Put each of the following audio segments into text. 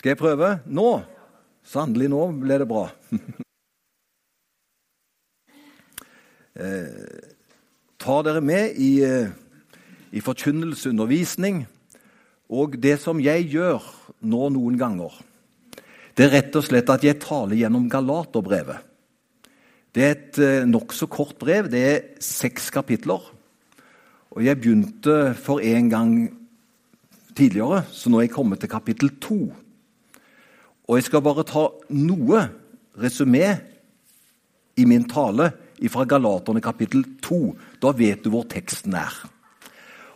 Skal jeg prøve? Nå? Sannelig, nå ble det bra. eh, ta dere med i, eh, i forkynnelse, og det som jeg gjør nå noen ganger. Det er rett og slett at jeg taler gjennom Galaterbrevet. Det er et eh, nokså kort brev. Det er seks kapitler. Og jeg begynte for en gang tidligere, så nå er jeg kommet til kapittel to. Og jeg skal bare ta noe resumé i min tale fra Galaterne kapittel 2. Da vet du hvor teksten er.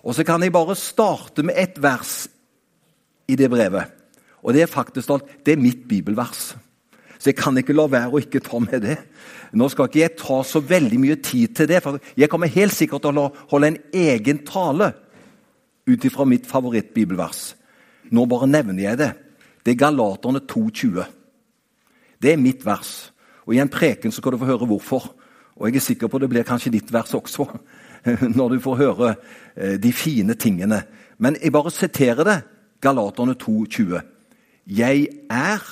Og så kan jeg bare starte med ett vers i det brevet. Og det er faktisk alt, det er mitt bibelvers. Så jeg kan ikke la være å ikke ta med det. Nå skal ikke jeg ta så veldig mye tid til det, for jeg kommer helt sikkert til å holde en egen tale ut ifra mitt favorittbibelvers. Nå bare nevner jeg det. Det er Galaterne 2,20. Det er mitt vers. Og I en preken så skal du få høre hvorfor. Og jeg er sikker på det blir kanskje ditt vers også, når du får høre eh, de fine tingene. Men jeg bare siterer det. Galaterne 2,20. Jeg er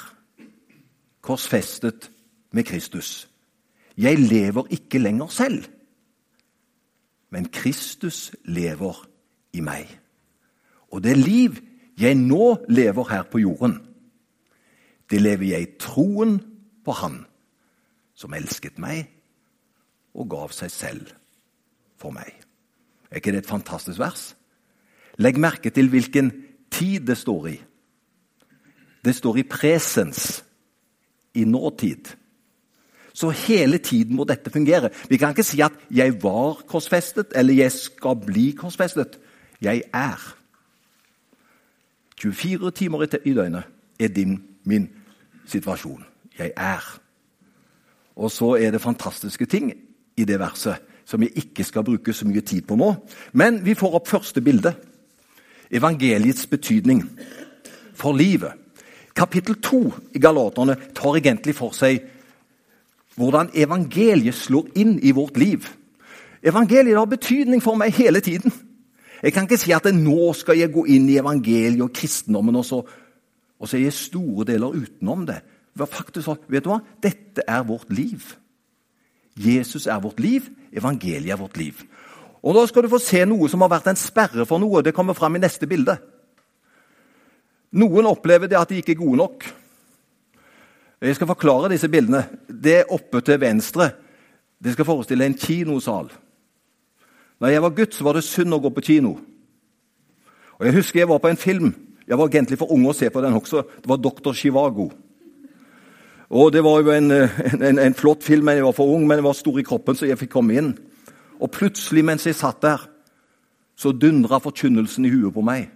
korsfestet med Kristus. Jeg lever ikke lenger selv, men Kristus lever i meg. Og det liv jeg nå lever her på jorden, det lever jeg i troen på Han som elsket meg og gav seg selv for meg. Er ikke det et fantastisk vers? Legg merke til hvilken tid det står i. Det står i presens, i nåtid. Så hele tiden må dette fungere. Vi kan ikke si at 'jeg var korsfestet' eller 'jeg skal bli korsfestet'. Jeg er. 24 timer i døgnet er din, min situasjon. Jeg er. Og så er det fantastiske ting i det verset som jeg ikke skal bruke så mye tid på nå. Men vi får opp første bilde. Evangeliets betydning for livet. Kapittel 2 i Galaterne tar egentlig for seg hvordan evangeliet slår inn i vårt liv. Evangeliet har betydning for meg hele tiden. Jeg kan ikke si at nå skal jeg gå inn i evangeliet og kristendommen, og så, og så er jeg store deler utenom det. Faktisk, vet du hva? Dette er vårt liv. Jesus er vårt liv, evangeliet er vårt liv. Og Da skal du få se noe som har vært en sperre for noe. Det kommer fram i neste bilde. Noen opplever det at de ikke er gode nok. Jeg skal forklare disse bildene. Det oppe til venstre det skal forestille en kinosal. Når jeg var gutt, så var det synd å gå på kino. Og Jeg husker jeg var på en film. Jeg var egentlig for ung å se på den også. Det var 'Doktor Chivago'. Og Det var jo en, en, en, flott film, men jeg var for ung, men jeg var stor i kroppen, så jeg fikk komme inn. Og plutselig, mens jeg satt der, så dundra forkynnelsen i huet på meg.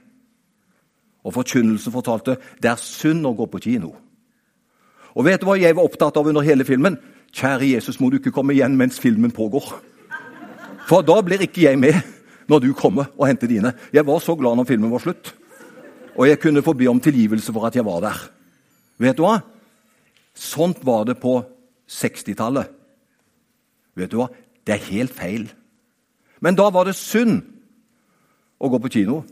Og forkynnelsen fortalte det er synd å gå på kino. Og vet du hva jeg var opptatt av under hele filmen? Kjære Jesus, må du ikke komme igjen mens filmen pågår. For da blir ikke jeg med når du kommer og henter dine. Jeg var så glad når filmen var slutt. Og jeg kunne få be om tilgivelse for at jeg var der. Vet du hva? Sånt var det på 60-tallet. Vet du hva? Det er helt feil. Men da var det synd å gå på kino.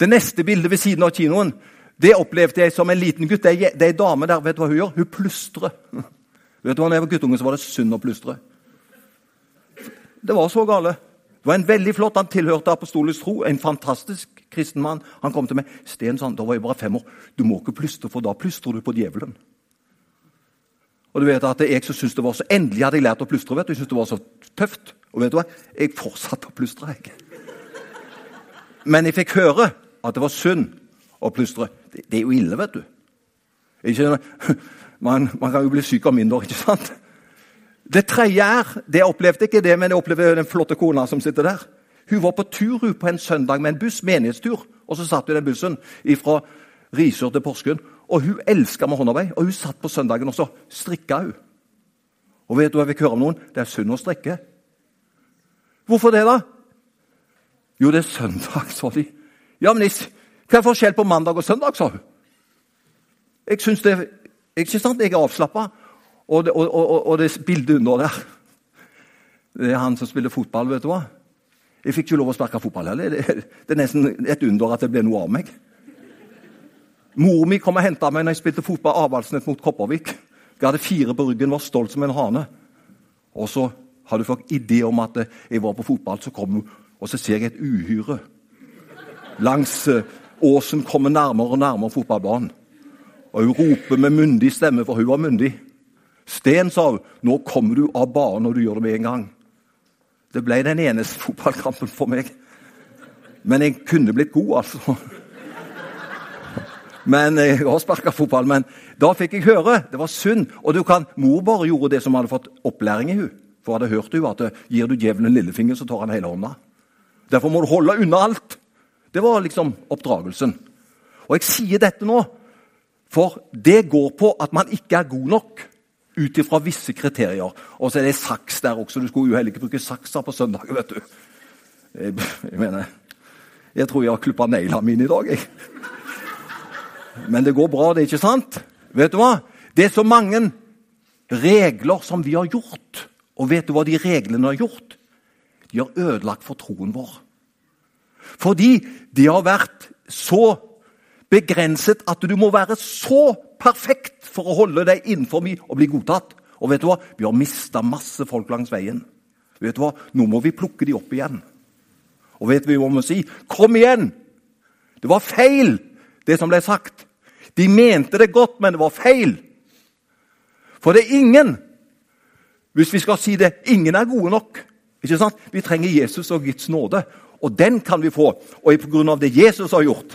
Det neste bildet ved siden av kinoen det opplevde jeg som en liten gutt. Det er ei dame der, vet du hva hun gjør? Hun plystrer. Vet du hva, når jeg var guttunge, så var det synd å plystre. Det var så gale. Det var en veldig flott, Han tilhørte apostolisk tro, en fantastisk kristen mann. Han kom til meg. Sten, sånn, da var jeg bare fem år. Du må ikke plystre, for da plystrer du på djevelen. Og du vet at Jeg som syntes det var så endelig hadde jeg lært å plystre. vet du, Jeg syntes det var så tøft. Og vet du hva? Jeg fortsatte å plystre. jeg. Men jeg fikk høre at det var synd å plystre. Det, det er jo ille, vet du. Ikke, man, man, kan jo bli syk av mindre, ikke sant? Det tredje er det Jeg opplevde ikke det, men jeg opplevde den flotte kona som sitter der. Hun var på tur på en søndag med en buss, menighetstur. Og så satt hun i den bussen fra Risør til Porsgrunn. Og hun elska med håndarbeid. Og hun satt på søndagen og så strikka hun. Og vet du hva jeg fikk høre om noen? Det er synd å strikke. Hvorfor det, da? Jo, det er søndag, sa de. Ja, men hva er forskjell på mandag og søndag, sa hun. Jeg syns det ikke sant? Jeg er avslappa. Og, og, og, og, det bildet under der Det er han som spiller fotball, vet du hva. Jeg fikk ikke lov å sparke fotball heller. Det, det er nesten et under at det ble noe av meg. Mor mi kom og henta meg når jeg spilte fotball Avaldsnes mot Kopervik. Jeg hadde fire på ryggen, var stolt som en hane. Og så hadde fått idé om at jeg var på fotball, så kom hun, og så ser jeg et uhyre langs eh, åsen komme nærmere og nærmere fotballbanen. Og hun roper med myndig stemme, for hun var myndig. Sten, sa hun, nå kommer du av banen når du gjør det med en gang. Det ble den eneste fotballkampen for meg. Men jeg kunne blitt god, altså. Men Jeg har sparka fotball, men da fikk jeg høre. Det var synd. Og du kan, Mor bare gjorde det som hadde fått opplæring i hun. For hadde hørt hun at gir du djevelen en lillefinger, så tar han hele hånda. Derfor må du holde unna alt. Det var liksom oppdragelsen. Og jeg sier dette nå, for det går på at man ikke er god nok ut ifra visse kriterier. Og så er det saks der også. Du skulle jo heller ikke bruke saksa på søndager, vet du. Jeg, jeg mener Jeg tror jeg har klippa neglene mine i dag, jeg. Men det går bra, det, er ikke sant? Vet du hva? Det er så mange regler som vi har gjort. Og vet du hva de reglene har gjort? De har ødelagt for troen vår. Fordi de har vært så begrenset at du må være så perfekt for å holde deg innenfor meg og bli godtatt. Og vet du hva? Vi har mista masse folk langs veien. Vet du hva? Nå må vi plukke de opp igjen. Og vet du hva vi må si? Kom igjen! Det var feil, det som ble sagt. De mente det godt, men det var feil. For det er ingen Hvis vi skal si det ingen er gode nok. Ikke sant? Vi trenger Jesus og Guds nåde, og den kan vi få. Og pga. det Jesus har gjort,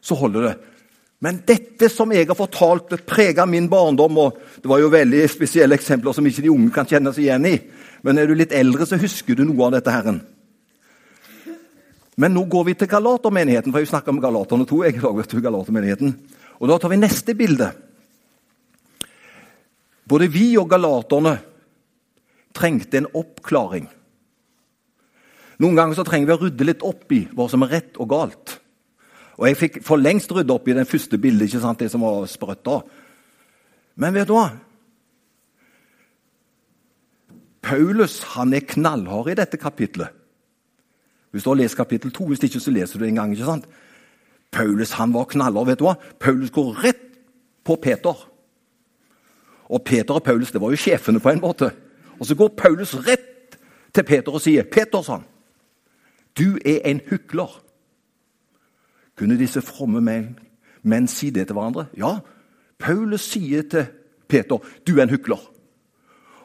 så holder det. Men dette som jeg har fortalt, det preger min barndom. og Det var jo veldig spesielle eksempler som ikke de unge kan kjenne seg igjen i. Men er du litt eldre, så husker du noe av dette. herren. Men nå går vi til Galatermenigheten, for jeg snakker om Galaterne 2. jeg lager til Galatermenigheten. Og Da tar vi neste bilde. Både vi og galaterne trengte en oppklaring. Noen ganger så trenger vi å rydde litt opp i hva som er rett og galt. Og jeg fikk for lengst rydda opp i den første bildet, ikke sant, det som var sprøtt da. Men vet du hva? Paulus han er knallhard i dette kapitlet. Hvis du har lest kapittel 2, hvis ikke så leser du det en gang. ikke sant? Paulus han var knallhard. vet du hva? Paulus går rett på Peter. Og Peter og Paulus det var jo sjefene på en måte. Og Så går Paulus rett til Peter og sier, 'Peter, han, du er en hykler.' Kunne disse fromme menn, menn si det til hverandre? Ja, Paulus sier til Peter, 'Du er en hykler'.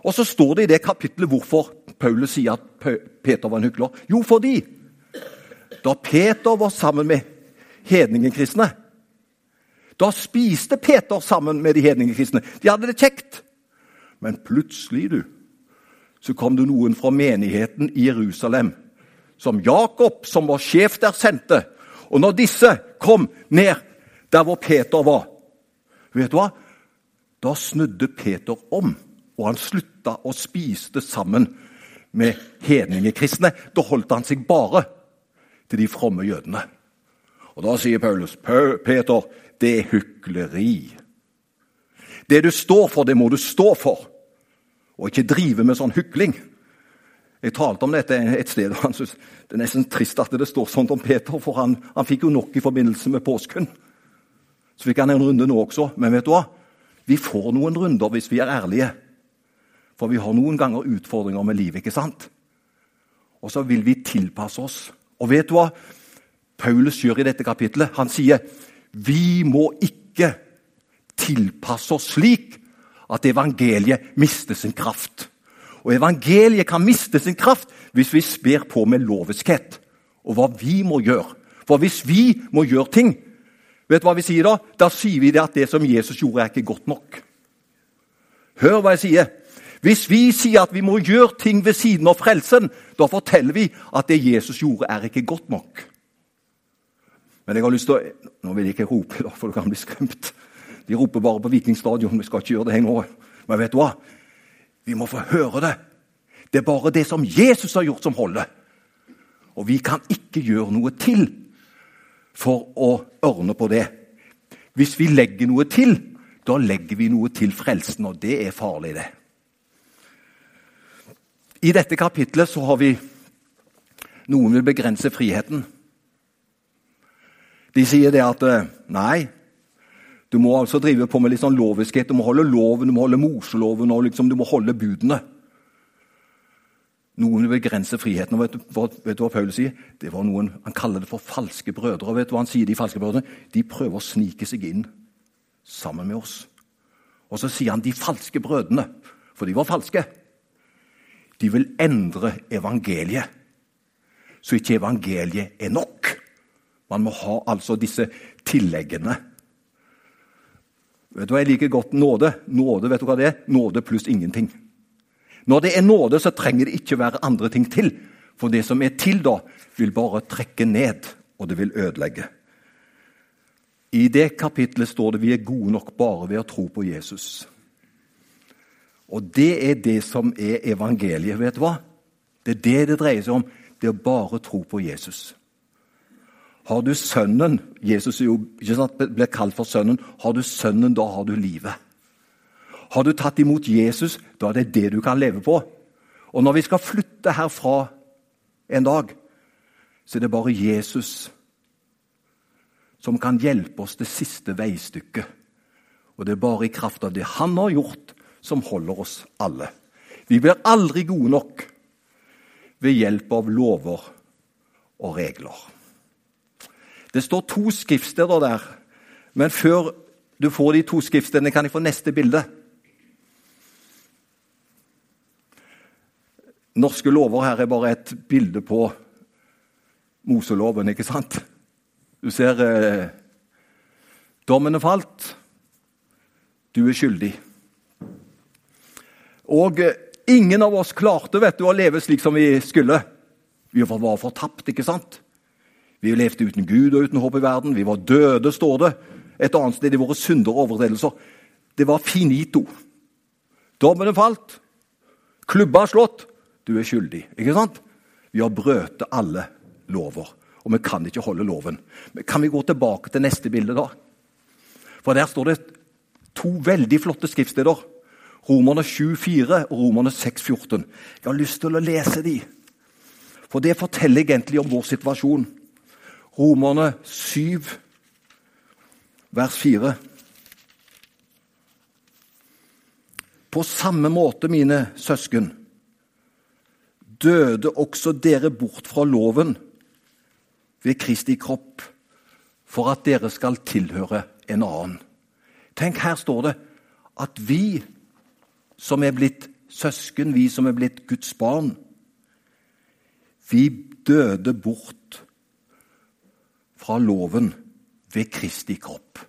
Og så står det i det kapittelet hvorfor Paulus sier at Peter var en hykler. Jo, fordi da Peter var sammen med hedningekristne. Da spiste Peter sammen med de hedningekristne. De hadde det kjekt. Men plutselig du, så kom det noen fra menigheten i Jerusalem, som Jakob, som var sjef der, sendte. Og når disse kom ned der hvor Peter var, vet du hva? Da snudde Peter om, og han slutta å spise sammen med hedningekristne. Da holdt han seg bare til de fromme jødene. Og Da sier Paulus, 'Peter, det er hykleri.' Det du står for, det må du stå for, og ikke drive med sånn hykling. Jeg talte om dette et sted, og han synes det er nesten trist at det står sånt om Peter, for han, han fikk jo nok i forbindelse med påsken. Så fikk han en runde nå også, men vet du hva? Vi får noen runder hvis vi er ærlige. For vi har noen ganger utfordringer med livet, ikke sant? Og så vil vi tilpasse oss. Og vet du hva? Paulus gjør i dette kapitlet. Han sier vi må ikke tilpasse oss slik at evangeliet mister sin kraft. Og evangeliet kan miste sin kraft hvis vi sper på med loviskhet og hva vi må gjøre. For hvis vi må gjøre ting, vet du hva vi sier da? Da sier vi det at det som Jesus gjorde, er ikke godt nok. Hør hva jeg sier. Hvis vi sier at vi må gjøre ting ved siden av frelsen, da forteller vi at det Jesus gjorde, er ikke godt nok. Men jeg har lyst til å Nå vil jeg ikke rope, da, for du kan bli skremt. De roper bare på Vikingstadion. Vi skal ikke gjøre det nå. Men vet du hva? Vi må få høre det. Det er bare det som Jesus har gjort, som holder. Og vi kan ikke gjøre noe til for å ordne på det. Hvis vi legger noe til, da legger vi noe til frelsen, og det er farlig, det. I dette kapitlet så har vi Noen vil begrense friheten. De sier det at eh, nei, Du må altså drive på med litt sånn loviskhet. Du må holde loven, du må holde Moseloven og liksom, du må holde budene. Noen vil begrense friheten. og vet du, vet du, hva Paul sier? Det var noen, Han kaller det for falske brødre. og vet du hva han sier, De falske brødrene? De prøver å snike seg inn sammen med oss. Og så sier han de falske brødrene, for de var falske. De vil endre evangeliet, så ikke evangeliet er nok. Man må ha altså disse tilleggene. Vet du hva Jeg liker godt nåde. Nåde vet du hva det er? Nåde pluss ingenting. Når det er nåde, så trenger det ikke være andre ting til. For det som er til da, vil bare trekke ned, og det vil ødelegge. I det kapitlet står det vi er gode nok bare ved å tro på Jesus. Og det er det som er evangeliet. vet du hva? Det er det det dreier seg om. Det å bare tro på Jesus. Har du Sønnen Jesus jo sant, ble kalt for Sønnen. Har du Sønnen, da har du livet. Har du tatt imot Jesus, da er det det du kan leve på. Og når vi skal flytte herfra en dag, så er det bare Jesus som kan hjelpe oss det siste veistykket. Og det er bare i kraft av det han har gjort, som holder oss alle. Vi blir aldri gode nok ved hjelp av lover og regler. Det står to skriftsteder der, men før du får de to skriftstedene, kan jeg få neste bilde. Norske lover her er bare et bilde på Moseloven, ikke sant? Du ser eh, Dommen falt. Du er skyldig. Og eh, ingen av oss klarte vet du, å leve slik som vi skulle. Vi var fortapt, ikke sant? Vi levde uten Gud og uten håp i verden. Vi var døde, står det. Et annet sted i våre synder og overtredelser. Det var finito. Dommen falt. Klubba slått. Du er skyldig. Ikke sant? Vi har brøt alle lover, og vi kan ikke holde loven. Men kan vi gå tilbake til neste bilde, da? For der står det to veldig flotte skriftsteder. Romerne 7,4 og Romerne 6,14. Jeg har lyst til å lese de, for det forteller egentlig om vår situasjon. Romerne 7, vers 4. På samme måte, mine søsken, døde også dere bort fra loven ved Kristi kropp, for at dere skal tilhøre en annen. Tenk, her står det at vi som er blitt søsken, vi som er blitt Guds barn, vi døde bort fra loven ved Kristi kropp.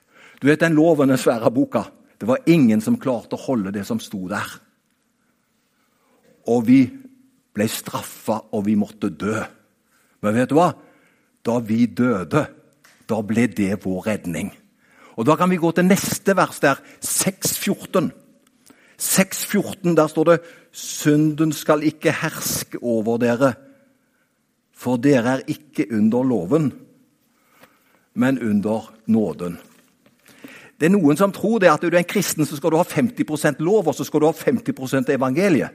Du vet den loven, den svære boka. Det var ingen som klarte å holde det som sto der. Og vi ble straffa, og vi måtte dø. Men vet du hva? Da vi døde, da ble det vår redning. Og Da kan vi gå til neste vers, der 6.14. 6.14, Der står det 'Synden skal ikke herske over dere', for dere er ikke under loven, men under nåden. Det er Noen som tror det at du er en kristen, så skal du ha 50% lov og så skal du ha 50% evangeliet.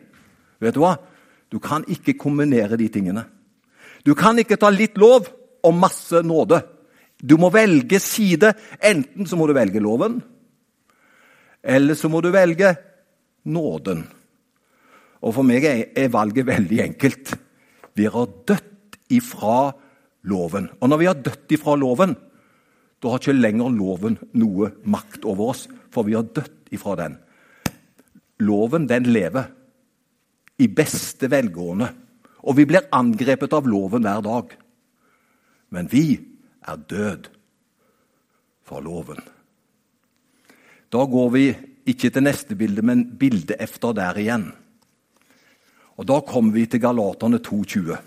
Vet du hva? Du kan ikke kombinere de tingene. Du kan ikke ta litt lov og masse nåde. Du må velge side. Enten så må du velge loven, eller så må du velge nåden. Og For meg er valget veldig enkelt. Vi har dødt ifra loven. Og når vi har dødt ifra loven, da har ikke lenger loven noe makt over oss, for vi har dødt ifra den. Loven, den lever i beste velgående. Og vi blir angrepet av loven hver dag. Men vi er død for loven. Da går vi ikke til neste bilde, men bildet efter der igjen. Og Da kommer vi til Galaterne 2,20.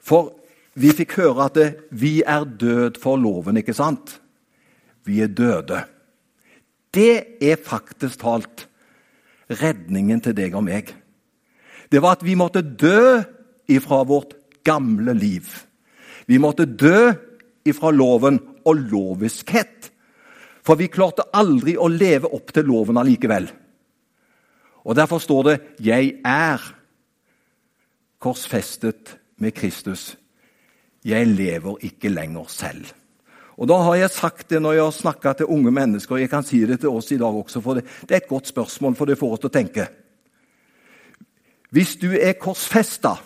For vi fikk høre at det, vi er død for loven, ikke sant? Vi er døde. Det er faktisk talt redningen til deg og meg det var at vi måtte dø ifra vårt gamle liv. Vi måtte dø ifra loven og loviskhet. For vi klarte aldri å leve opp til loven allikevel. Og Derfor står det 'Jeg er korsfestet med Kristus'. Jeg lever ikke lenger selv. Og da har jeg sagt det når jeg har snakka til unge mennesker, og jeg kan si det til oss i dag også, for det, det er et godt spørsmål, for det får oss til å tenke. Hvis du er korsfesta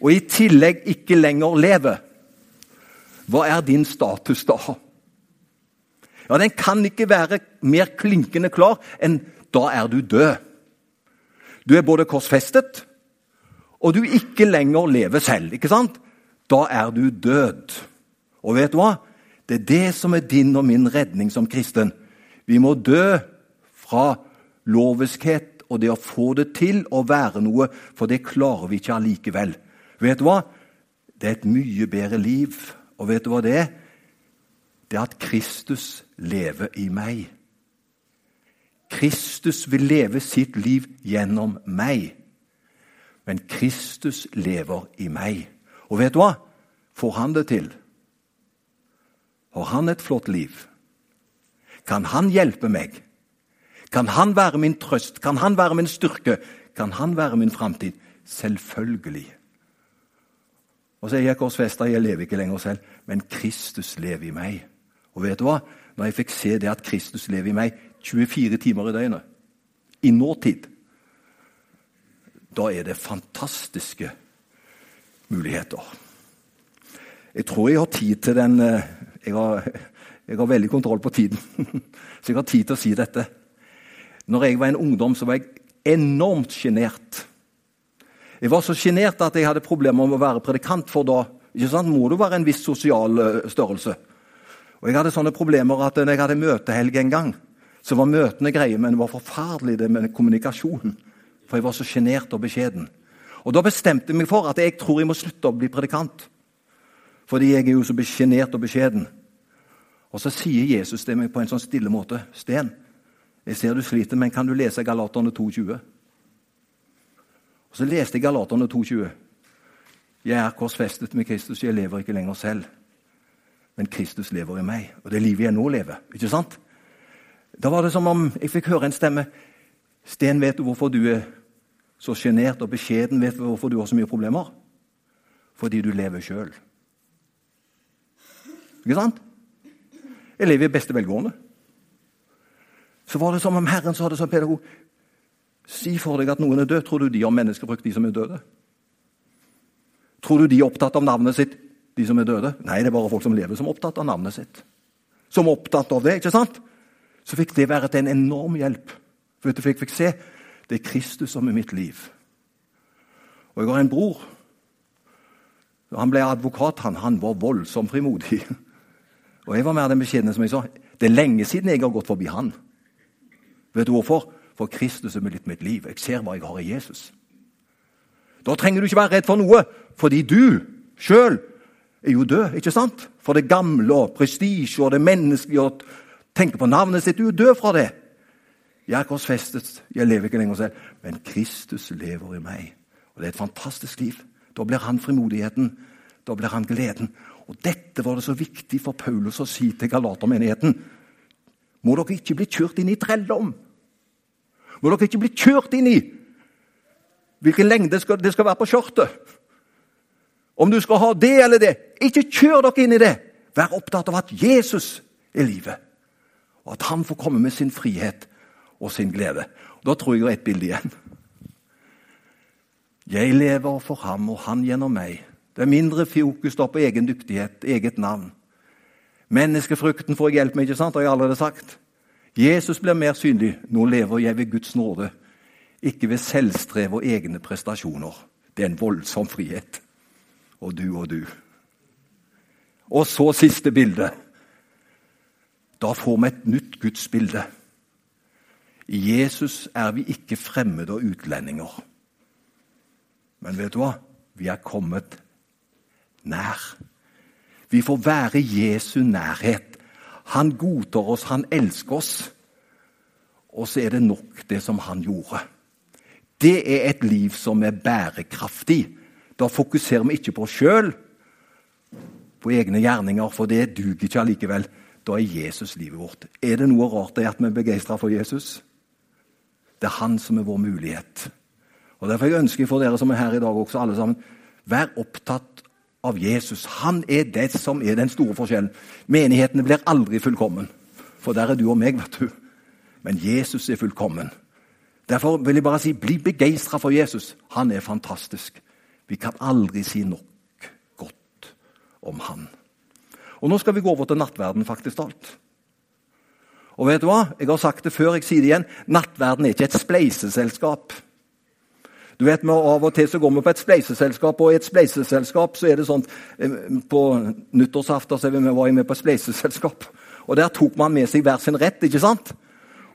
og i tillegg ikke lenger lever, hva er din status da? Ja, Den kan ikke være mer klinkende klar enn da er du død. Du er både korsfestet, og du ikke lenger lever selv. ikke sant? Da er du død. Og vet du hva? Det er det som er din og min redning som kristen. Vi må dø fra loviskhet og det å få det til å være noe, for det klarer vi ikke allikevel. Vet du hva? Det er et mye bedre liv. Og vet du hva det er? Det er at Kristus lever i meg. Kristus vil leve sitt liv gjennom meg. Men Kristus lever i meg. Og vet du hva? Får han det til? Har han et flott liv? Kan han hjelpe meg? Kan han være min trøst? Kan han være min styrke? Kan han være min framtid? Selvfølgelig. Og så er jeg korsfesta, jeg lever ikke lenger selv, men Kristus lever i meg. Og vet du hva? Når jeg fikk se det at Kristus lever i meg 24 timer i døgnet, i nåtid, da er det fantastiske muligheter. Jeg tror jeg har tid til den eh, Jeg har, jeg har veldig kontroll på tiden, så jeg har tid til å si dette. Når jeg var en ungdom, så var jeg enormt sjenert. Jeg var så sjenert at jeg hadde problemer med å være predikant, for da må du være en viss sosial eh, størrelse. Og Jeg hadde sånne problemer at når jeg hadde møtehelg en gang, så var møtene greie, men det var forferdelig det med kommunikasjonen. For jeg var så sjenert og beskjeden. Og Da bestemte jeg meg for at jeg tror jeg må slutte å bli predikant. Fordi jeg er jo så sjenert og beskjeden. Og så sier Jesus til meg på en sånn stille måte. Sten, jeg ser du sliter, men kan du lese Galaterne 2,20? Og Så leste jeg Galaterne 2,20. Jeg er korsfestet med Kristus, jeg lever ikke lenger selv. Men Kristus lever i meg, og det livet jeg nå lever. Ikke sant? Da var det som om jeg fikk høre en stemme. Sten, vet du hvorfor du er så sjenert og beskjeden? Vet hvorfor du har så mye problemer? Fordi du lever sjøl. Ikke sant? Jeg lever i beste velgående så var det som om Herren sa det som pedagog. Si for deg at noen er død. Tror du de har menneskefrykt, de som er døde? Tror du de er opptatt av navnet sitt, de som er døde? Nei, det er bare folk som lever, som er opptatt av navnet sitt. Som er opptatt av det, ikke sant? Så fikk det være til en enorm hjelp. For du, jeg fikk se det er Kristus som er mitt liv. Og jeg har en bror. Han ble advokat. Han, han var voldsomt frimodig. Og jeg var mer den beskjedne som jeg sa. Det er lenge siden jeg har gått forbi han. Vet du hvorfor? For Kristus er blitt mitt liv. Jeg ser hva jeg har i Jesus. Da trenger du ikke være redd for noe, fordi du sjøl er jo død. ikke sant? For det gamle og prestisje og det menneskelige og tenke på navnet sitt. Du er død fra det. Jeg er korsfestet, jeg lever ikke lenger selv, men Kristus lever i meg. Og Det er et fantastisk liv. Da blir han frimodigheten, da blir han gleden. Og Dette var det så viktig for Paulus å si til galatermenigheten må dere ikke bli kjørt inn i trelldom. Må dere ikke bli kjørt inn i hvilken lengde skal, det skal være på skjørtet. Om du skal ha det eller det. Ikke kjør dere inn i det. Vær opptatt av at Jesus er livet, og at han får komme med sin frihet og sin glede. Da tror jeg det er ett bilde igjen. Jeg lever for ham, og han gjennom meg. Det er mindre fokus da på egen dyktighet, eget navn. Menneskefrukten får jeg hjelp med, ikke sant? har jeg allerede sagt. Jesus blir mer synlig. Nå lever jeg ved Guds nåde, ikke ved selvstrev og egne prestasjoner. Det er en voldsom frihet. Og du og du. Og så siste bilde. Da får vi et nytt gudsbilde. I Jesus er vi ikke fremmede og utlendinger. Men vet du hva? Vi er kommet nær. Vi får være Jesu nærhet. Han godtar oss, han elsker oss. Og så er det nok, det som han gjorde. Det er et liv som er bærekraftig. Da fokuserer vi ikke på oss sjøl, på egne gjerninger, for det duger ikke allikevel. Da er Jesus livet vårt. Er det noe rart det at vi er begeistra for Jesus? Det er han som er vår mulighet. Og Derfor jeg ønsker jeg for dere som er her i dag, også alle sammen, vær opptatt av Jesus. Han er det som er den store forskjellen. Menighetene blir aldri fullkommen, for der er du og meg, vet du. Men Jesus er fullkommen. Derfor vil jeg bare si, bli begeistra for Jesus. Han er fantastisk. Vi kan aldri si nok godt om han. Og Nå skal vi gå over til nattverden, faktisk talt. Og vet du hva? Jeg har sagt det før, jeg sier det igjen. Nattverden er ikke et spleiseselskap. Du vet, Av og til så går vi på et spleiseselskap, og i et spleiseselskap så er det sånn eh, På nyttårsaften så var vi med på et spleiseselskap, og der tok man med seg hver sin rett. ikke sant?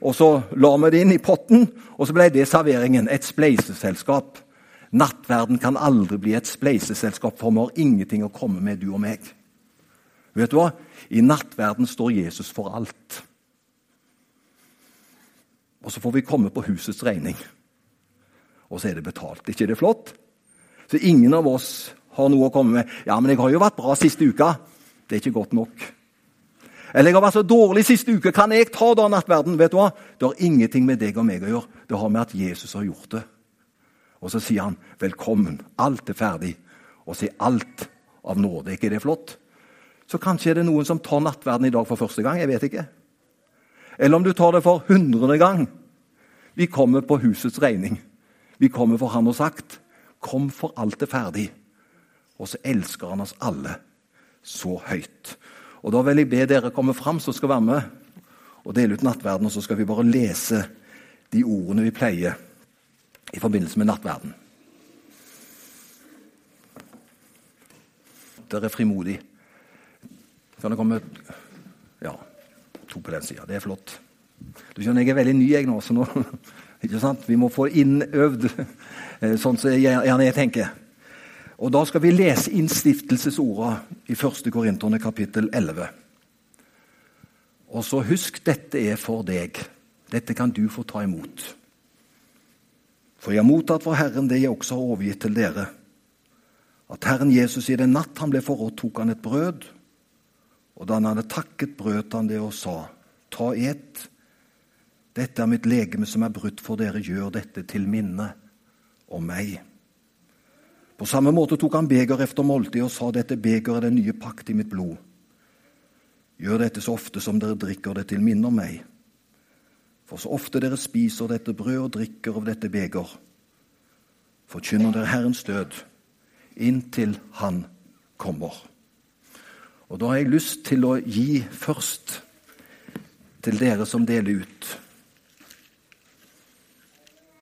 Og så la vi det inn i potten, og så ble det serveringen. Et spleiseselskap. Nattverden kan aldri bli et spleiseselskap, for vi har ingenting å komme med, du og meg. Vet du hva? I nattverden står Jesus for alt. Og så får vi komme på husets regning. Og så er det betalt. ikke det flott? Så ingen av oss har noe å komme med. 'Ja, men jeg har jo vært bra siste uka.' Det er ikke godt nok. Eller 'jeg har vært så dårlig siste uke, kan jeg ta da nattverden?' Vet du hva? Det har ingenting med deg og meg å gjøre. Det har med at Jesus har gjort det. Og så sier han 'velkommen'. Alt er ferdig. Og sier alt av nåde. Er ikke det flott? Så kanskje er det noen som tar nattverden i dag for første gang. Jeg vet ikke. Eller om du tar det for hundrede gang. Vi kommer på husets regning. Vi kommer for han og sagt 'Kom, for alt er ferdig'. Og så elsker han oss alle så høyt. Og Da vil jeg be dere komme fram som skal være med og dele ut nattverden. Og så skal vi bare lese de ordene vi pleier i forbindelse med nattverden. Dere er frimodig. Kan det komme Ja, to på den sida. Det er flott. Du skjønner, Jeg er veldig ny jeg nå, så nå ikke sant? Vi må få innøvd eh, sånn som gjerne jeg tenker. Og Da skal vi lese innstiftelsesorda i 1. Korinterne kapittel 11. Og så husk, dette er for deg. Dette kan du få ta imot. For jeg har mottatt fra Herren det jeg også har overgitt til dere. At Herren Jesus i den natt han ble forrådt, tok han et brød. Og da han hadde takket, brøt han det og sa, ta et. Dette er mitt legeme som er brutt for dere, gjør dette til minne om meg. På samme måte tok han beger efter måltid og sa dette begeret er den nye pakt i mitt blod. Gjør dette så ofte som dere drikker det til minne om meg. For så ofte dere spiser dette brød og drikker av dette beger, forkynner dere Herrens død inntil Han kommer. Og Da har jeg lyst til å gi først til dere som deler ut